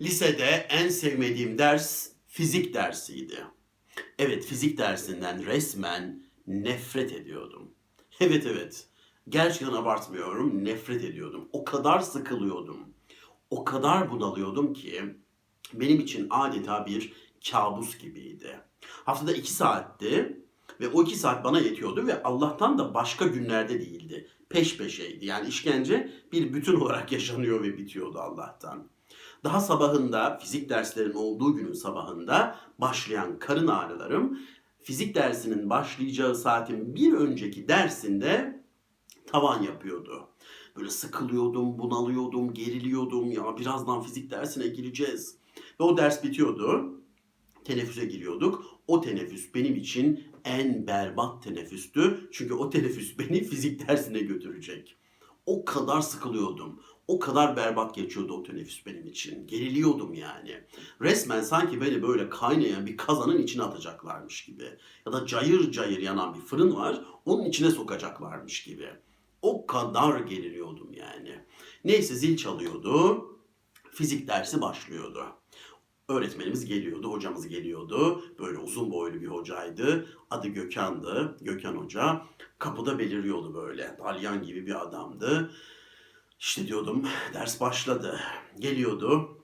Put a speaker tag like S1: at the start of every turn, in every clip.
S1: Lisede en sevmediğim ders fizik dersiydi. Evet fizik dersinden resmen nefret ediyordum. Evet evet. Gerçekten abartmıyorum. Nefret ediyordum. O kadar sıkılıyordum. O kadar bunalıyordum ki benim için adeta bir kabus gibiydi. Haftada iki saatti ve o iki saat bana yetiyordu ve Allah'tan da başka günlerde değildi. Peş peşeydi. Yani işkence bir bütün olarak yaşanıyor ve bitiyordu Allah'tan. Daha sabahında fizik derslerin olduğu günün sabahında başlayan karın ağrılarım fizik dersinin başlayacağı saatin bir önceki dersinde tavan yapıyordu. Böyle sıkılıyordum, bunalıyordum, geriliyordum. Ya birazdan fizik dersine gireceğiz. Ve o ders bitiyordu. Teneffüse giriyorduk. O teneffüs benim için en berbat teneffüstü. Çünkü o teneffüs beni fizik dersine götürecek. O kadar sıkılıyordum. O kadar berbat geçiyordu o teneffüs benim için. Geriliyordum yani. Resmen sanki beni böyle kaynayan bir kazanın içine atacaklarmış gibi. Ya da cayır cayır yanan bir fırın var. Onun içine sokacaklarmış gibi. O kadar geriliyordum yani. Neyse zil çalıyordu. Fizik dersi başlıyordu. Öğretmenimiz geliyordu, hocamız geliyordu. Böyle uzun boylu bir hocaydı. Adı Gökhan'dı. Gökhan Hoca. Kapıda beliriyordu böyle. Dalyan gibi bir adamdı. İşte diyordum ders başladı. Geliyordu,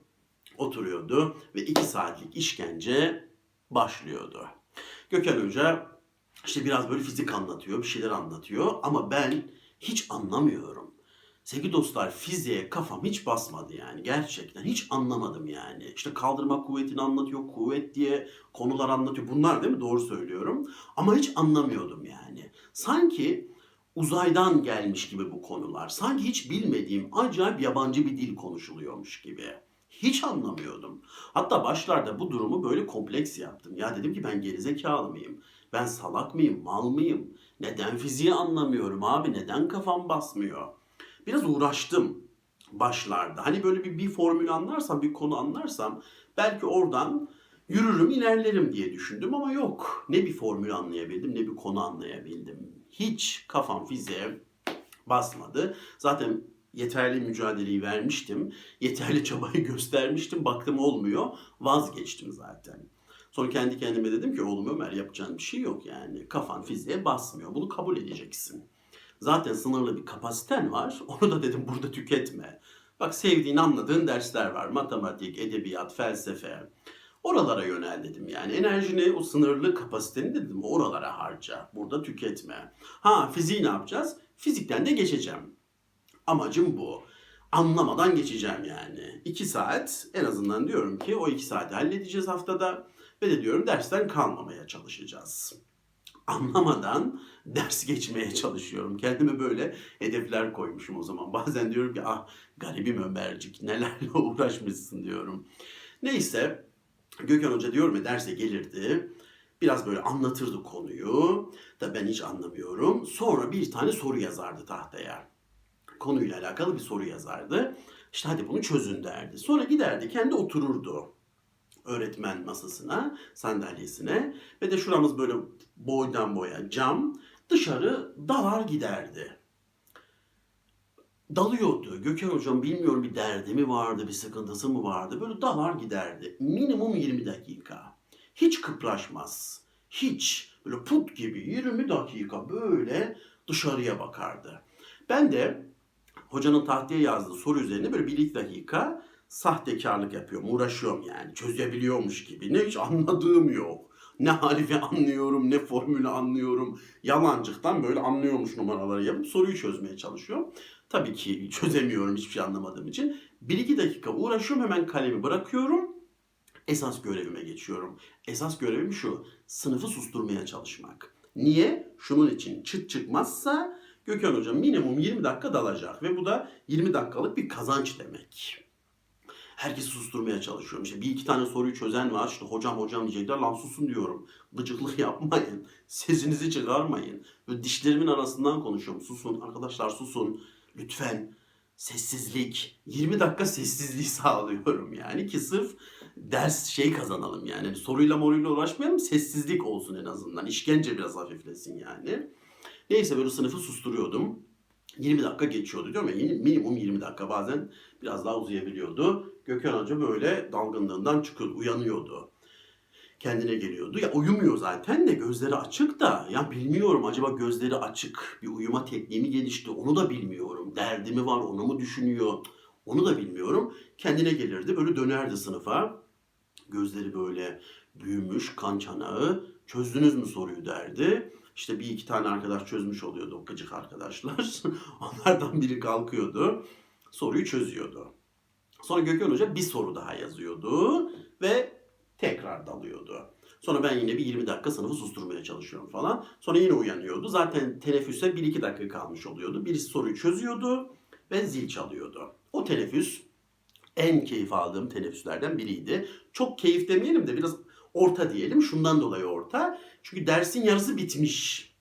S1: oturuyordu ve iki saatlik işkence başlıyordu. Gökhan Hoca işte biraz böyle fizik anlatıyor, bir şeyler anlatıyor ama ben hiç anlamıyorum. Sevgili dostlar fiziğe kafam hiç basmadı yani gerçekten hiç anlamadım yani. İşte kaldırma kuvvetini anlatıyor, kuvvet diye konular anlatıyor. Bunlar değil mi? Doğru söylüyorum. Ama hiç anlamıyordum yani. Sanki uzaydan gelmiş gibi bu konular. Sanki hiç bilmediğim acayip yabancı bir dil konuşuluyormuş gibi. Hiç anlamıyordum. Hatta başlarda bu durumu böyle kompleks yaptım. Ya dedim ki ben gerizekalı mıyım? Ben salak mıyım? Mal mıyım? Neden fiziği anlamıyorum abi? Neden kafam basmıyor? Biraz uğraştım başlarda. Hani böyle bir, bir formül anlarsam, bir konu anlarsam belki oradan yürürüm, ilerlerim diye düşündüm ama yok. Ne bir formül anlayabildim, ne bir konu anlayabildim. Hiç kafam fiziğe basmadı. Zaten yeterli mücadeleyi vermiştim. Yeterli çabayı göstermiştim. Baktım olmuyor. Vazgeçtim zaten. Sonra kendi kendime dedim ki oğlum Ömer yapacağın bir şey yok yani. Kafan fiziğe basmıyor. Bunu kabul edeceksin. Zaten sınırlı bir kapasiten var. Onu da dedim burada tüketme. Bak sevdiğin, anladığın dersler var. Matematik, edebiyat, felsefe. Oralara yönel dedim yani. Enerjini, o sınırlı kapasiteni dedim oralara harca. Burada tüketme. Ha fiziği ne yapacağız? Fizikten de geçeceğim. Amacım bu. Anlamadan geçeceğim yani. İki saat en azından diyorum ki o iki saati halledeceğiz haftada. Ve de diyorum dersten kalmamaya çalışacağız anlamadan ders geçmeye çalışıyorum. Kendime böyle hedefler koymuşum o zaman. Bazen diyorum ki ah garibim Ömercik nelerle uğraşmışsın diyorum. Neyse Gökhan Hoca diyorum ya derse gelirdi. Biraz böyle anlatırdı konuyu. Da ben hiç anlamıyorum. Sonra bir tane soru yazardı tahtaya. Konuyla alakalı bir soru yazardı. İşte hadi bunu çözün derdi. Sonra giderdi kendi otururdu öğretmen masasına, sandalyesine ve de şuramız böyle boydan boya cam dışarı dalar giderdi. Dalıyordu. Gökhan hocam bilmiyorum bir derdi mi vardı, bir sıkıntısı mı vardı. Böyle dalar giderdi. Minimum 20 dakika. Hiç kıpraşmaz. Hiç. Böyle put gibi 20 dakika böyle dışarıya bakardı. Ben de hocanın tahtaya yazdığı soru üzerine böyle bir iki dakika sahtekarlık yapıyorum, uğraşıyorum yani. Çözebiliyormuş gibi. Ne hiç anladığım yok. Ne halifi anlıyorum, ne formülü anlıyorum. Yalancıktan böyle anlıyormuş numaraları yapıp soruyu çözmeye çalışıyorum. Tabii ki çözemiyorum hiçbir şey anlamadığım için. Bir iki dakika uğraşıyorum hemen kalemi bırakıyorum. Esas görevime geçiyorum. Esas görevim şu. Sınıfı susturmaya çalışmak. Niye? Şunun için çıt çıkmazsa Gökhan Hoca minimum 20 dakika dalacak ve bu da 20 dakikalık bir kazanç demek. Herkesi susturmaya çalışıyorum. İşte bir iki tane soruyu çözen var. İşte hocam hocam diyecekler. Lan susun diyorum. Gıcıklık yapmayın. Sesinizi çıkarmayın. Böyle dişlerimin arasından konuşuyorum. Susun arkadaşlar susun. Lütfen sessizlik. 20 dakika sessizliği sağlıyorum yani ki sırf ders şey kazanalım yani. Soruyla moruyla uğraşmayalım sessizlik olsun en azından. İşkence biraz hafiflesin yani. Neyse böyle sınıfı susturuyordum. 20 dakika geçiyordu diyorum ya minimum 20 dakika bazen biraz daha uzayabiliyordu. Gökhan Hoca böyle dalgınlığından çıkıyordu, uyanıyordu. Kendine geliyordu. Ya uyumuyor zaten de gözleri açık da. Ya bilmiyorum acaba gözleri açık bir uyuma tekniği mi gelişti onu da bilmiyorum. Derdi mi var onu mu düşünüyor onu da bilmiyorum. Kendine gelirdi böyle dönerdi sınıfa. Gözleri böyle büyümüş kan çanağı. Çözdünüz mü soruyu derdi. İşte bir iki tane arkadaş çözmüş oluyordu o gıcık arkadaşlar. Onlardan biri kalkıyordu. Soruyu çözüyordu. Sonra Gökhan Hoca bir soru daha yazıyordu ve tekrar dalıyordu. Sonra ben yine bir 20 dakika sınıfı susturmaya çalışıyorum falan. Sonra yine uyanıyordu. Zaten teneffüse 1-2 dakika kalmış oluyordu. Birisi soruyu çözüyordu ve zil çalıyordu. O teneffüs en keyif aldığım teneffüslerden biriydi. Çok keyif demeyelim de biraz orta diyelim. Şundan dolayı orta. Çünkü dersin yarısı bitmiş.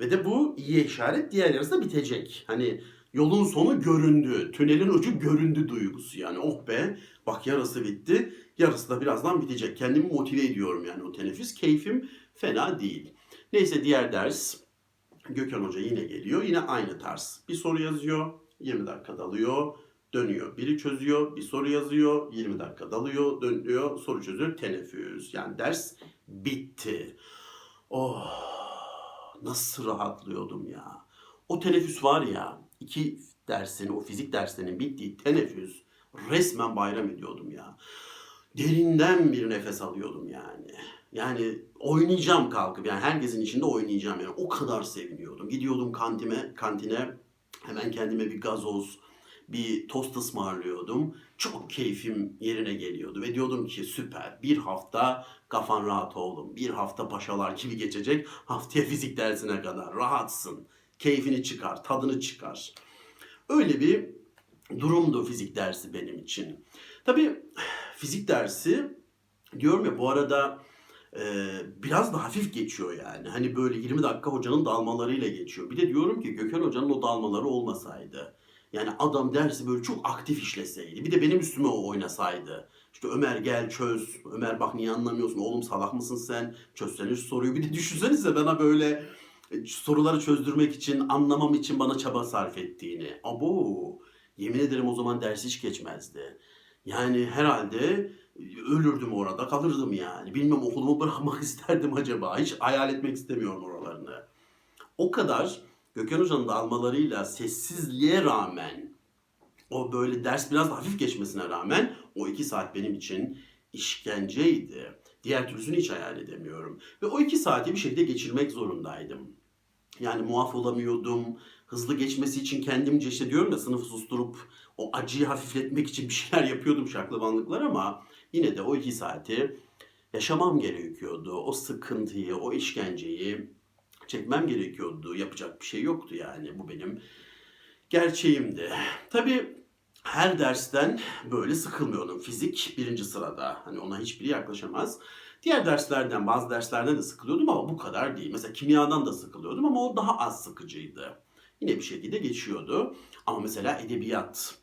S1: Ve de bu iyi işaret diğer yarısı da bitecek. Hani yolun sonu göründü. Tünelin ucu göründü duygusu yani. Oh be bak yarısı bitti. Yarısı da birazdan bitecek. Kendimi motive ediyorum yani o teneffüs. Keyfim fena değil. Neyse diğer ders Gökhan Hoca yine geliyor. Yine aynı tarz. Bir soru yazıyor. 20 dakika dalıyor. Dönüyor. Biri çözüyor. Bir soru yazıyor. 20 dakika dalıyor. Dönüyor. Soru çözüyor. Teneffüs. Yani ders bitti. Oh nasıl rahatlıyordum ya. O teneffüs var ya iki dersin o fizik derslerinin bittiği teneffüs resmen bayram ediyordum ya. Derinden bir nefes alıyordum yani. Yani oynayacağım kalkıp yani herkesin içinde oynayacağım yani o kadar seviniyordum. Gidiyordum kantime, kantine hemen kendime bir gazoz, bir tost ısmarlıyordum. Çok keyfim yerine geliyordu ve diyordum ki süper bir hafta kafan rahat oğlum. Bir hafta paşalar gibi geçecek haftaya fizik dersine kadar rahatsın. Keyfini çıkar, tadını çıkar. Öyle bir durumdu fizik dersi benim için. Tabii fizik dersi diyorum ya bu arada e, biraz da hafif geçiyor yani. Hani böyle 20 dakika hocanın dalmalarıyla geçiyor. Bir de diyorum ki Gökhan hocanın o dalmaları olmasaydı. Yani adam dersi böyle çok aktif işleseydi. Bir de benim üstüme o oynasaydı. İşte Ömer gel çöz. Ömer bak niye anlamıyorsun? Oğlum salak mısın sen? Çözsene soruyu. Bir de düşünsenize bana böyle e, soruları çözdürmek için, anlamam için bana çaba sarf ettiğini. Abo! Yemin ederim o zaman ders hiç geçmezdi. Yani herhalde ölürdüm orada, kalırdım yani. Bilmem okulumu bırakmak isterdim acaba. Hiç hayal etmek istemiyorum oralarını. O kadar Gökhan Hoca'nın da almalarıyla sessizliğe rağmen o böyle ders biraz hafif geçmesine rağmen o iki saat benim için işkenceydi. Diğer türlüsünü hiç hayal edemiyorum. Ve o iki saati bir şekilde geçirmek zorundaydım. Yani muaf olamıyordum. Hızlı geçmesi için kendimce işte diyorum ya sınıfı susturup o acıyı hafifletmek için bir şeyler yapıyordum şaklabanlıklar ama yine de o iki saati yaşamam gerekiyordu. O sıkıntıyı, o işkenceyi çekmem gerekiyordu. Yapacak bir şey yoktu yani. Bu benim gerçeğimdi. Tabii her dersten böyle sıkılmıyordum. Fizik birinci sırada. Hani ona hiçbiri yaklaşamaz. Diğer derslerden, bazı derslerden de sıkılıyordum ama bu kadar değil. Mesela kimyadan da sıkılıyordum ama o daha az sıkıcıydı. Yine bir şekilde geçiyordu. Ama mesela edebiyat,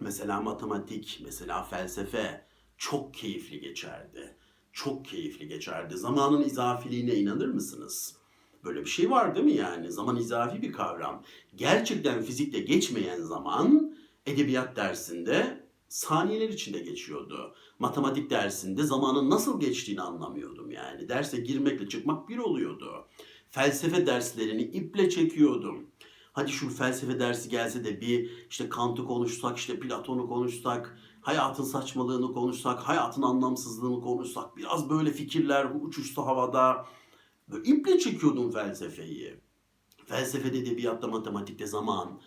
S1: mesela matematik, mesela felsefe çok keyifli geçerdi. Çok keyifli geçerdi. Zamanın izafiliğine inanır mısınız? Böyle bir şey var değil mi yani? Zaman izafi bir kavram. Gerçekten fizikte geçmeyen zaman edebiyat dersinde saniyeler içinde geçiyordu. Matematik dersinde zamanın nasıl geçtiğini anlamıyordum yani. Derse girmekle çıkmak bir oluyordu. Felsefe derslerini iple çekiyordum. Hadi şu felsefe dersi gelse de bir işte Kant'ı konuşsak, işte Platon'u konuşsak, hayatın saçmalığını konuşsak, hayatın anlamsızlığını konuşsak, biraz böyle fikirler uçuşsa havada. Böyle iple çekiyordum felsefeyi. Felsefede, edebiyatta, matematikte zaman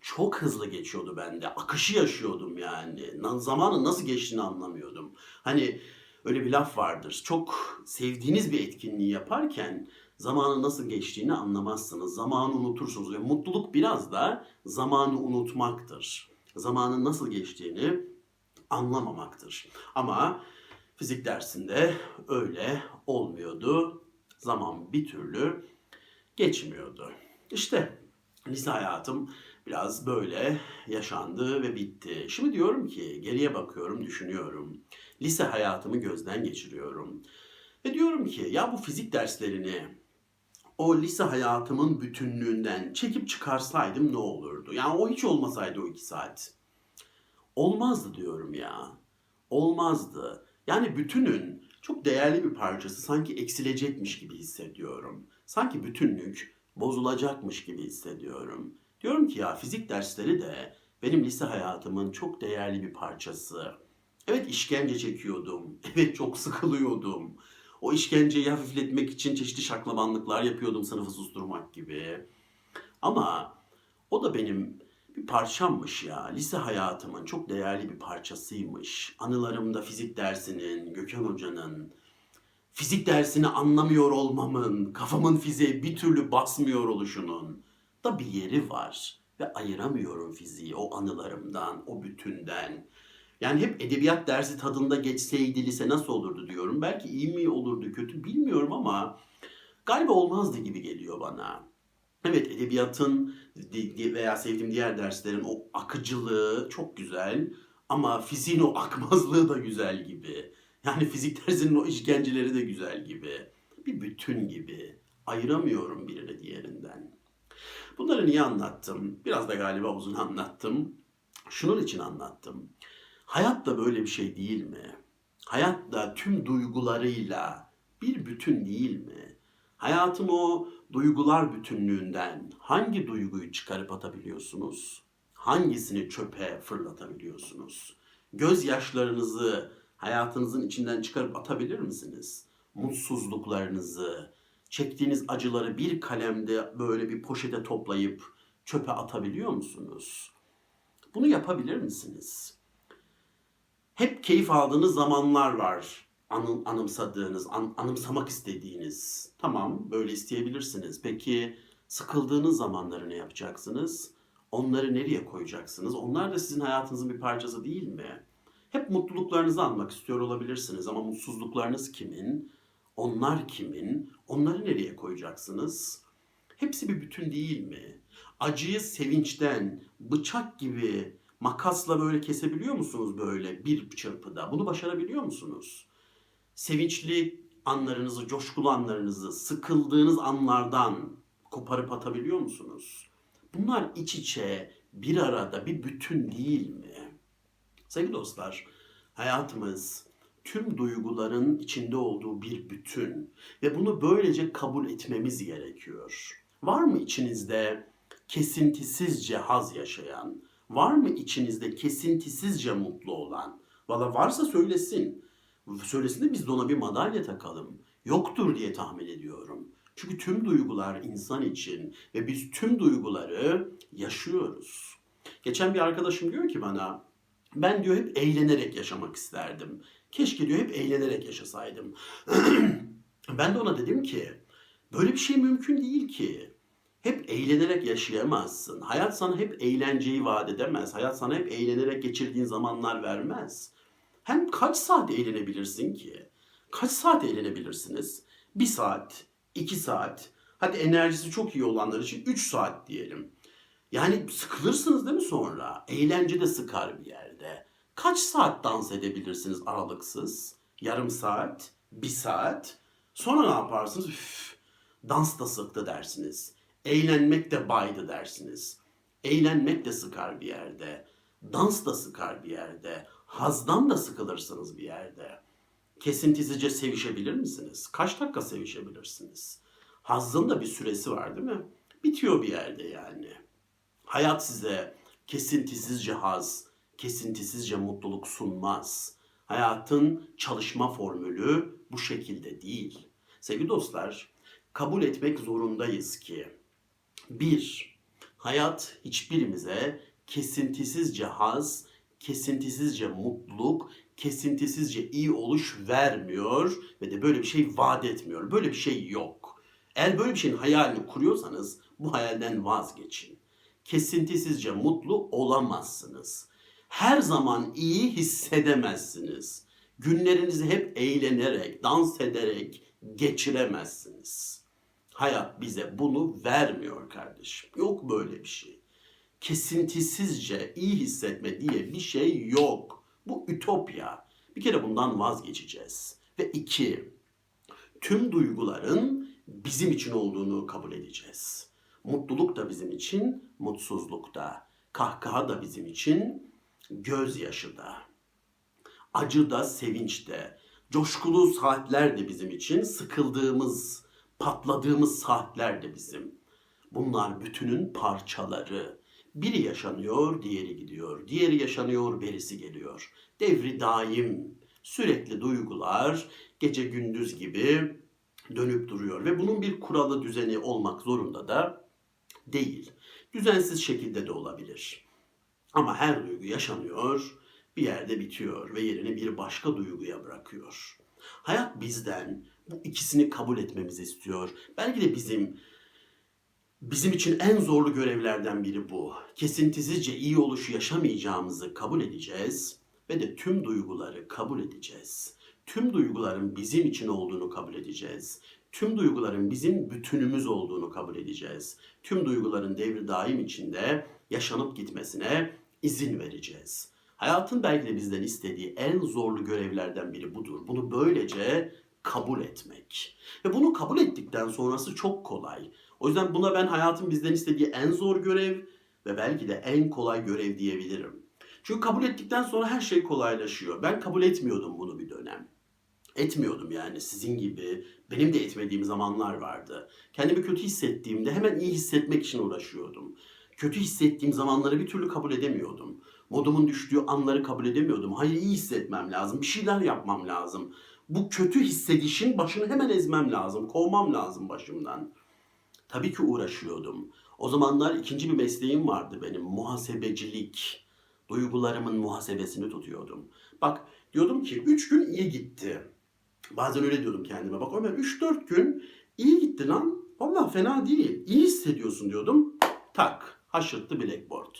S1: çok hızlı geçiyordu bende. Akışı yaşıyordum yani. Zamanın nasıl geçtiğini anlamıyordum. Hani öyle bir laf vardır. Çok sevdiğiniz bir etkinliği yaparken zamanın nasıl geçtiğini anlamazsınız. Zamanı unutursunuz ve mutluluk biraz da zamanı unutmaktır. Zamanın nasıl geçtiğini anlamamaktır. Ama fizik dersinde öyle olmuyordu. Zaman bir türlü geçmiyordu. İşte lise hayatım biraz böyle yaşandı ve bitti. Şimdi diyorum ki geriye bakıyorum, düşünüyorum. Lise hayatımı gözden geçiriyorum. Ve diyorum ki ya bu fizik derslerini o lise hayatımın bütünlüğünden çekip çıkarsaydım ne olurdu? Yani o hiç olmasaydı o iki saat. Olmazdı diyorum ya. olmazdı. Yani bütünün çok değerli bir parçası sanki eksilecekmiş gibi hissediyorum. Sanki bütünlük bozulacakmış gibi hissediyorum. Diyorum ki ya fizik dersleri de benim lise hayatımın çok değerli bir parçası. Evet işkence çekiyordum. Evet çok sıkılıyordum. O işkenceyi hafifletmek için çeşitli şaklabanlıklar yapıyordum sınıfı susturmak gibi. Ama o da benim bir parçammış ya. Lise hayatımın çok değerli bir parçasıymış. Anılarımda fizik dersinin, Gökhan Hoca'nın, fizik dersini anlamıyor olmamın, kafamın fiziğe bir türlü basmıyor oluşunun da bir yeri var. Ve ayıramıyorum fiziği o anılarımdan, o bütünden. Yani hep edebiyat dersi tadında geçseydi lise nasıl olurdu diyorum. Belki iyi mi olurdu, kötü bilmiyorum ama galiba olmazdı gibi geliyor bana. Evet edebiyatın veya sevdiğim diğer derslerin o akıcılığı çok güzel ama fiziğin o akmazlığı da güzel gibi. Yani fizik dersinin o işkenceleri de güzel gibi. Bir bütün gibi. Ayıramıyorum birini diğerinden. Bunları niye anlattım? Biraz da galiba uzun anlattım. Şunun için anlattım. Hayat da böyle bir şey değil mi? Hayat da tüm duygularıyla bir bütün değil mi? Hayatın o duygular bütünlüğünden hangi duyguyu çıkarıp atabiliyorsunuz? Hangisini çöpe fırlatabiliyorsunuz? Gözyaşlarınızı hayatınızın içinden çıkarıp atabilir misiniz? Mutsuzluklarınızı, çektiğiniz acıları bir kalemde böyle bir poşete toplayıp çöpe atabiliyor musunuz? Bunu yapabilir misiniz? Hep keyif aldığınız zamanlar var. Anım, anımsadığınız, an- anımsamak istediğiniz. Tamam, böyle isteyebilirsiniz. Peki sıkıldığınız zamanları ne yapacaksınız? Onları nereye koyacaksınız? Onlar da sizin hayatınızın bir parçası değil mi? Hep mutluluklarınızı anmak istiyor olabilirsiniz ama mutsuzluklarınız kimin? Onlar kimin? Onları nereye koyacaksınız? Hepsi bir bütün değil mi? Acıyı sevinçten bıçak gibi makasla böyle kesebiliyor musunuz böyle bir çırpıda? Bunu başarabiliyor musunuz? Sevinçli anlarınızı, coşkulu anlarınızı sıkıldığınız anlardan koparıp atabiliyor musunuz? Bunlar iç içe, bir arada, bir bütün değil mi? Sevgili dostlar, hayatımız tüm duyguların içinde olduğu bir bütün ve bunu böylece kabul etmemiz gerekiyor. Var mı içinizde kesintisizce haz yaşayan? Var mı içinizde kesintisizce mutlu olan? Valla varsa söylesin. Söylesin de biz de ona bir madalya takalım. Yoktur diye tahmin ediyorum. Çünkü tüm duygular insan için ve biz tüm duyguları yaşıyoruz. Geçen bir arkadaşım diyor ki bana, ben diyor hep eğlenerek yaşamak isterdim. Keşke diyor hep eğlenerek yaşasaydım. ben de ona dedim ki, böyle bir şey mümkün değil ki. Hep eğlenerek yaşayamazsın. Hayat sana hep eğlenceyi vaat edemez. Hayat sana hep eğlenerek geçirdiğin zamanlar vermez. Hem kaç saat eğlenebilirsin ki? Kaç saat eğlenebilirsiniz? Bir saat, iki saat, hadi enerjisi çok iyi olanlar için üç saat diyelim. Yani sıkılırsınız değil mi sonra? Eğlence de sıkar bir yerde. Kaç saat dans edebilirsiniz aralıksız? Yarım saat, bir saat. Sonra ne yaparsınız? Üf, dans da sıktı dersiniz. Eğlenmek de baydı dersiniz. Eğlenmek de sıkar bir yerde. Dans da sıkar bir yerde. Hazdan da sıkılırsınız bir yerde. Kesintisizce sevişebilir misiniz? Kaç dakika sevişebilirsiniz? Hazzın da bir süresi var değil mi? Bitiyor bir yerde yani. Hayat size kesintisizce haz, kesintisizce mutluluk sunmaz. Hayatın çalışma formülü bu şekilde değil. Sevgili dostlar, kabul etmek zorundayız ki bir, hayat hiçbirimize kesintisizce haz, kesintisizce mutluluk, kesintisizce iyi oluş vermiyor ve de böyle bir şey vaat etmiyor. Böyle bir şey yok. Eğer böyle bir şeyin hayalini kuruyorsanız bu hayalden vazgeçin. Kesintisizce mutlu olamazsınız. Her zaman iyi hissedemezsiniz. Günlerinizi hep eğlenerek, dans ederek geçiremezsiniz. Hayat bize bunu vermiyor kardeşim. Yok böyle bir şey. Kesintisizce iyi hissetme diye bir şey yok. Bu ütopya. Bir kere bundan vazgeçeceğiz. Ve iki, tüm duyguların bizim için olduğunu kabul edeceğiz. Mutluluk da bizim için, mutsuzluk da. Kahkaha da bizim için, gözyaşı da. acı da, sevinç de, coşkulu saatler de bizim için, sıkıldığımız, patladığımız saatler de bizim. Bunlar bütünün parçaları. Biri yaşanıyor, diğeri gidiyor. Diğeri yaşanıyor, berisi geliyor. Devri daim, sürekli duygular gece gündüz gibi dönüp duruyor ve bunun bir kuralı düzeni olmak zorunda da değil. Düzensiz şekilde de olabilir. Ama her duygu yaşanıyor, bir yerde bitiyor ve yerini bir başka duyguya bırakıyor. Hayat bizden bu ikisini kabul etmemizi istiyor. Belki de bizim bizim için en zorlu görevlerden biri bu. Kesintisizce iyi oluşu yaşamayacağımızı kabul edeceğiz ve de tüm duyguları kabul edeceğiz. Tüm duyguların bizim için olduğunu kabul edeceğiz. Tüm duyguların bizim bütünümüz olduğunu kabul edeceğiz. Tüm duyguların devri daim içinde yaşanıp gitmesine izin vereceğiz. Hayatın belki de bizden istediği en zorlu görevlerden biri budur. Bunu böylece kabul etmek. Ve bunu kabul ettikten sonrası çok kolay. O yüzden buna ben hayatın bizden istediği en zor görev ve belki de en kolay görev diyebilirim. Çünkü kabul ettikten sonra her şey kolaylaşıyor. Ben kabul etmiyordum bunu bir dönem. Etmiyordum yani sizin gibi. Benim de etmediğim zamanlar vardı. Kendimi kötü hissettiğimde hemen iyi hissetmek için uğraşıyordum. Kötü hissettiğim zamanları bir türlü kabul edemiyordum. Modumun düştüğü anları kabul edemiyordum. Hayır iyi hissetmem lazım. Bir şeyler yapmam lazım. Bu kötü hissedişin başını hemen ezmem lazım. Kovmam lazım başımdan. Tabii ki uğraşıyordum. O zamanlar ikinci bir mesleğim vardı benim. Muhasebecilik. Duygularımın muhasebesini tutuyordum. Bak diyordum ki 3 gün iyi gitti. Bazen öyle diyordum kendime. Bak Ömer 3-4 gün iyi gitti lan. Vallahi fena değil. İyi hissediyorsun diyordum. Tak haşırttı blackboard.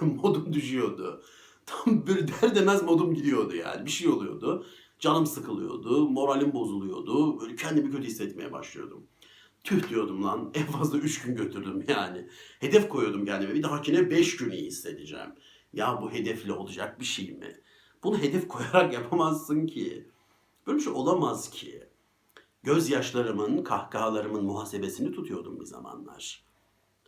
S1: modum düşüyordu. Tam bir der demez modum gidiyordu yani. Bir şey oluyordu. Canım sıkılıyordu. Moralim bozuluyordu. Böyle kendimi kötü hissetmeye başlıyordum. Tüh diyordum lan. En fazla 3 gün götürdüm yani. Hedef koyuyordum kendime. Bir dahakine 5 gün iyi hissedeceğim. Ya bu hedefle olacak bir şey mi? Bunu hedef koyarak yapamazsın ki. Böyle bir şey olamaz ki. Gözyaşlarımın, kahkahalarımın muhasebesini tutuyordum bir zamanlar.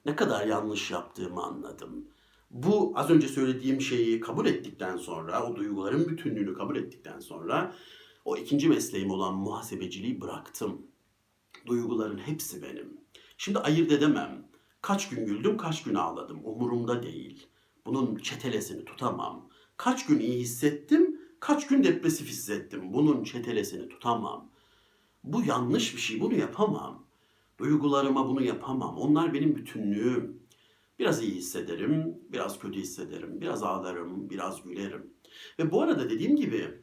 S1: Ne kadar yanlış yaptığımı anladım. Bu az önce söylediğim şeyi kabul ettikten sonra, o duyguların bütünlüğünü kabul ettikten sonra o ikinci mesleğim olan muhasebeciliği bıraktım. Duyguların hepsi benim. Şimdi ayırt edemem. Kaç gün güldüm, kaç gün ağladım. Umurumda değil. Bunun çetelesini tutamam. Kaç gün iyi hissettim, kaç gün depresif hissettim. Bunun çetelesini tutamam. Bu yanlış bir şey. Bunu yapamam. Duygularıma bunu yapamam. Onlar benim bütünlüğüm. Biraz iyi hissederim, biraz kötü hissederim, biraz ağlarım, biraz gülerim. Ve bu arada dediğim gibi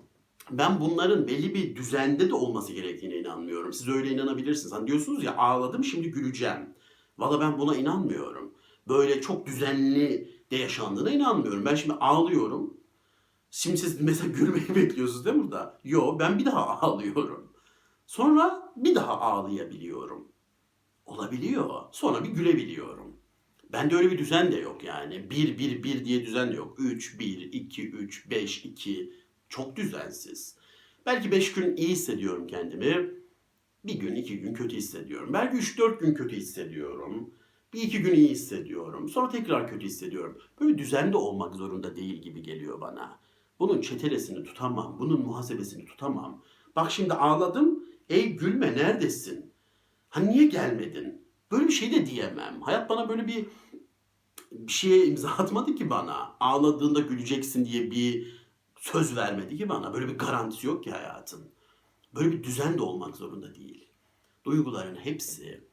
S1: ben bunların belli bir düzende de olması gerektiğine inanmıyorum. Siz öyle inanabilirsiniz. Hani diyorsunuz ya ağladım şimdi güleceğim. Valla ben buna inanmıyorum. Böyle çok düzenli de yaşandığına inanmıyorum. Ben şimdi ağlıyorum. Şimdi siz mesela gülmeyi bekliyorsunuz değil mi burada? Yo ben bir daha ağlıyorum. Sonra bir daha ağlayabiliyorum. Olabiliyor. Sonra bir gülebiliyorum. Bende öyle bir düzen de yok yani. 1 1 1 diye düzen de yok. 3 1 2 3 5 2 çok düzensiz. Belki 5 gün iyi hissediyorum kendimi. Bir gün, iki gün kötü hissediyorum. Belki 3-4 gün kötü hissediyorum. Bir iki gün iyi hissediyorum. Sonra tekrar kötü hissediyorum. Böyle düzende olmak zorunda değil gibi geliyor bana. Bunun çetelesini tutamam. Bunun muhasebesini tutamam. Bak şimdi ağladım. Ey gülme neredesin? Hani niye gelmedin? Böyle bir şey de diyemem. Hayat bana böyle bir bir şeye imza atmadı ki bana. Ağladığında güleceksin diye bir söz vermedi ki bana. Böyle bir garantisi yok ki hayatın. Böyle bir düzen de olmak zorunda değil. Duyguların hepsi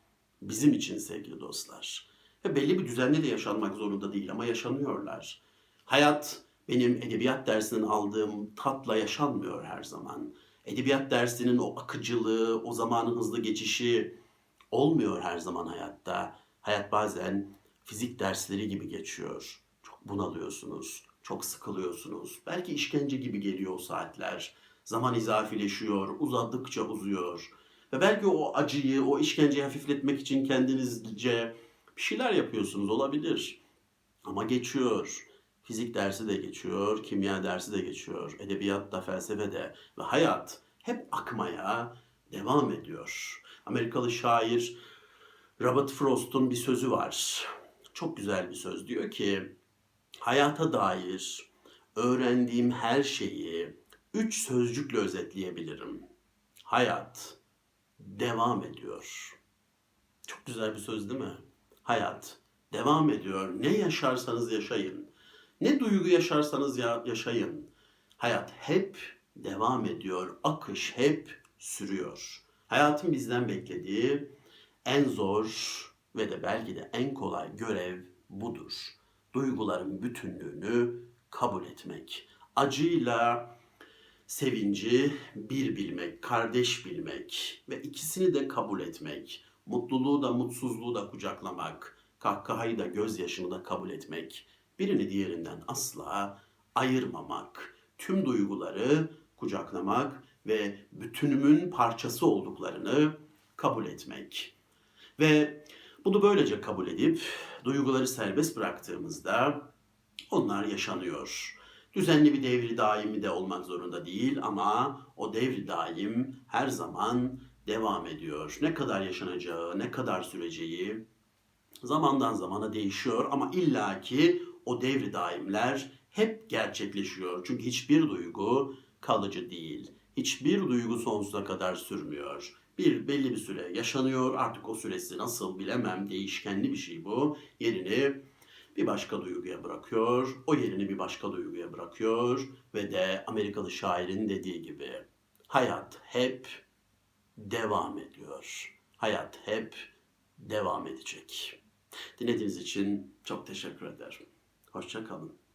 S1: bizim için sevgili dostlar. Ve belli bir düzenle de yaşanmak zorunda değil ama yaşanıyorlar. Hayat benim edebiyat dersinden aldığım tatla yaşanmıyor her zaman. Edebiyat dersinin o akıcılığı, o zamanın hızlı geçişi olmuyor her zaman hayatta. Hayat bazen fizik dersleri gibi geçiyor. Çok bunalıyorsunuz, çok sıkılıyorsunuz. Belki işkence gibi geliyor o saatler. Zaman izafileşiyor, uzadıkça uzuyor. Ve belki o acıyı, o işkenceyi hafifletmek için kendinizce bir şeyler yapıyorsunuz olabilir. Ama geçiyor. Fizik dersi de geçiyor, kimya dersi de geçiyor, edebiyat da, felsefe de ve hayat hep akmaya devam ediyor. Amerikalı şair Robert Frost'un bir sözü var. Çok güzel bir söz. Diyor ki, hayata dair öğrendiğim her şeyi üç sözcükle özetleyebilirim. Hayat devam ediyor. Çok güzel bir söz değil mi? Hayat devam ediyor. Ne yaşarsanız yaşayın. Ne duygu yaşarsanız ya- yaşayın. Hayat hep devam ediyor. Akış hep sürüyor. Hayatın bizden beklediği en zor ve de belki de en kolay görev budur. Duyguların bütünlüğünü kabul etmek. Acıyla sevinci bir bilmek, kardeş bilmek ve ikisini de kabul etmek. Mutluluğu da mutsuzluğu da kucaklamak, kahkahayı da gözyaşını da kabul etmek. Birini diğerinden asla ayırmamak. Tüm duyguları kucaklamak ve bütünümün parçası olduklarını kabul etmek. Ve bunu böylece kabul edip duyguları serbest bıraktığımızda onlar yaşanıyor. Düzenli bir devri daimi de olmak zorunda değil ama o devri daim her zaman devam ediyor. Ne kadar yaşanacağı, ne kadar süreceği zamandan zamana değişiyor ama illaki o devri daimler hep gerçekleşiyor. Çünkü hiçbir duygu kalıcı değil. Hiçbir duygu sonsuza kadar sürmüyor. Bir belli bir süre yaşanıyor. Artık o süresi nasıl bilemem. Değişkenli bir şey bu. Yerini bir başka duyguya bırakıyor. O yerini bir başka duyguya bırakıyor ve de Amerikalı şairin dediği gibi hayat hep devam ediyor. Hayat hep devam edecek. Dinlediğiniz için çok teşekkür ederim. Hoşça kalın.